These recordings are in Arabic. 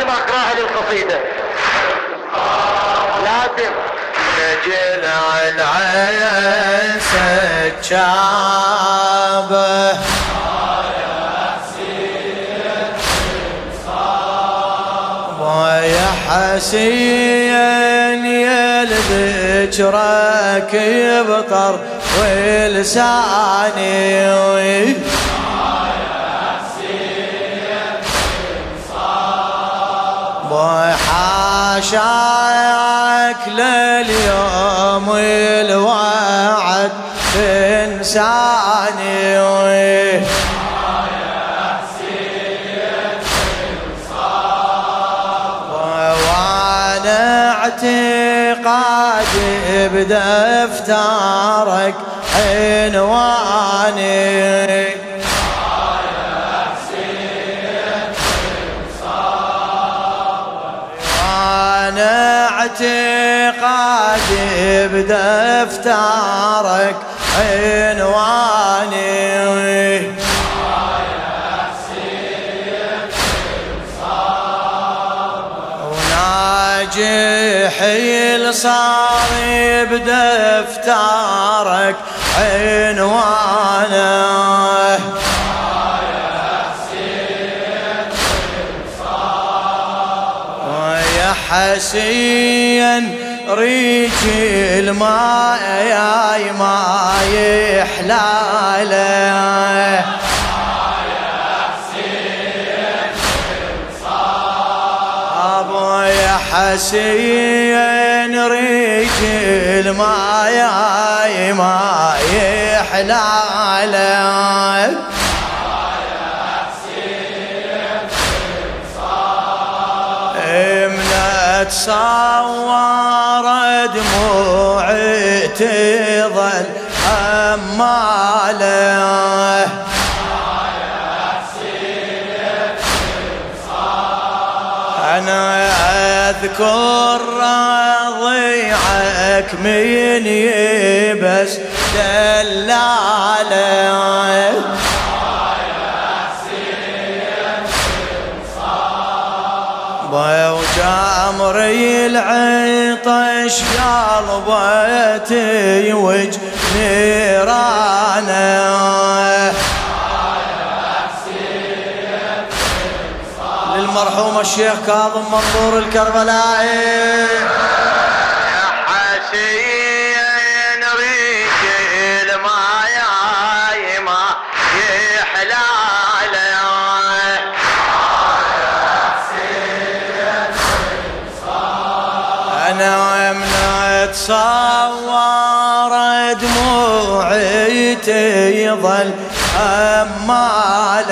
لازم أقرأها للقصيدة. لازم. نجل العين سجابه ويا حسين يا يبطر ولساني وحاشاك لليوم الوعد تنساني. وأنا اعتقادي بدفترك عنواني. وأنا اعتقادي بدفترك عنواني. وناجح الصار بدفترك عنوانه. حسين ريج الماء يا ما يحلاله. حسين ريج الماء يا ما يحلاله. من تصور دموعي تظل أماله أنا أذكر ضيعك من يبس دلالة. وجامري العطش قلبه يوج نيرانه؟ للمرحوم الشيخ كاظم منظور الكربلائي. أنا من اتصور دموعي تظل اماله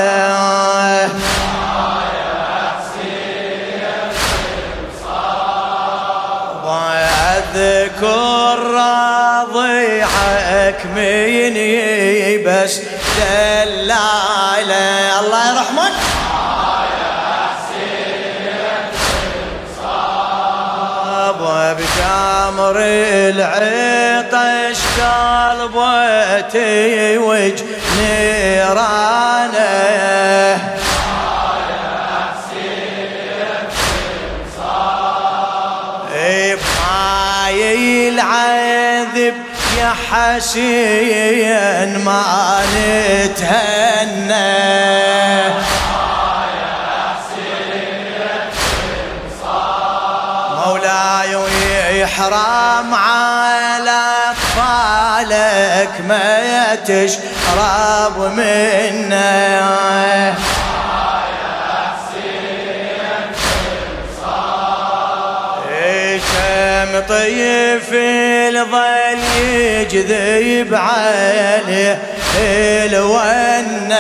واذكر ضيعك من يبس دلاله الله. بجامر العطش قلبه تيوج نيرانه. العذب يا حسين ما نتهنى. ويحرم على أطفالك ما تشرب منه. طيف الظل يجذب عليه الونة؟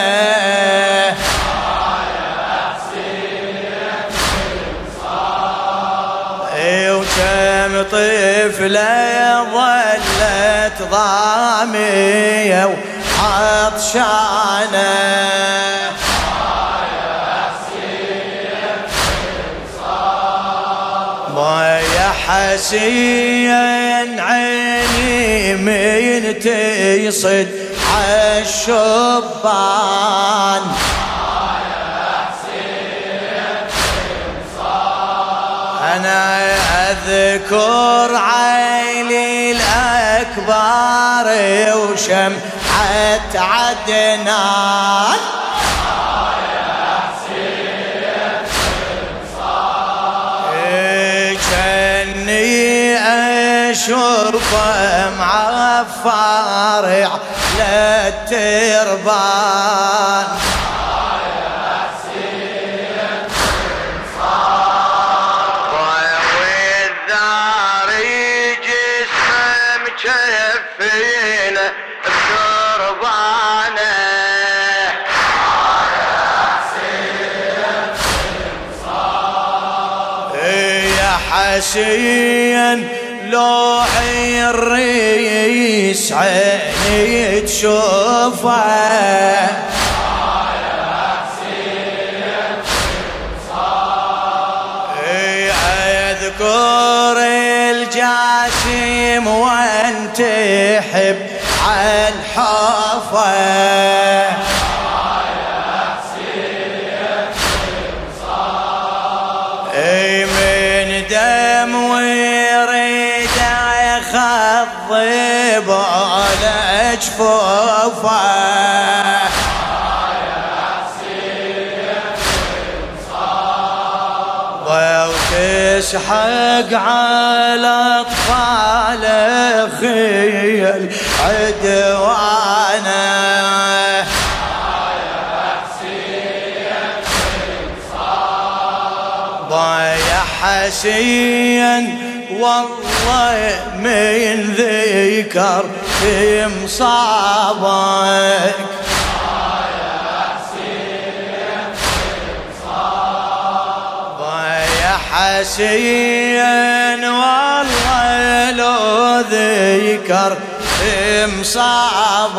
طفلة ظلت ضامية وعطشانة ويا حسين عيني من تصد عالشبان. وأنا أذكر عيلي الأكبر وشمعة عدنان. كأني أشوف معفر على يا حسين لوحي الريس عيني تشوفه أذكر الجاسم وانت حب عالحافه يخضب على جفوفه وتسحق على أطفال خيل عدوانه. حسين والله من ذكر في مصابك ضايع حسين والله لو ذكر مصابك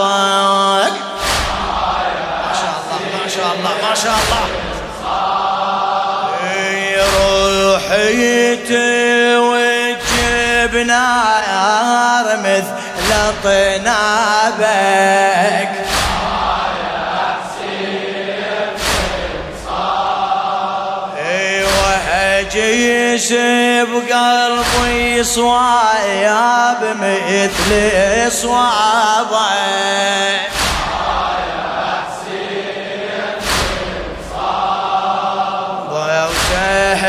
ما شاء الله ما شاء الله ما شاء الله. روحي توجب نار مثل طنابك وهجيس بقلبي صواياب مثل صوابك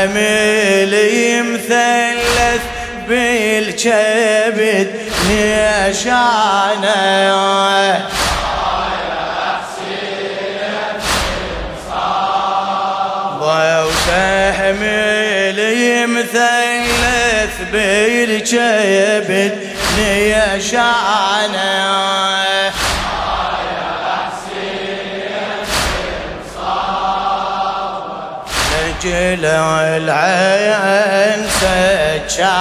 وسهمي مثلث بالكبد نشانه. وسهمي مثلث بالكبد نشانه. جلع العين سجابة.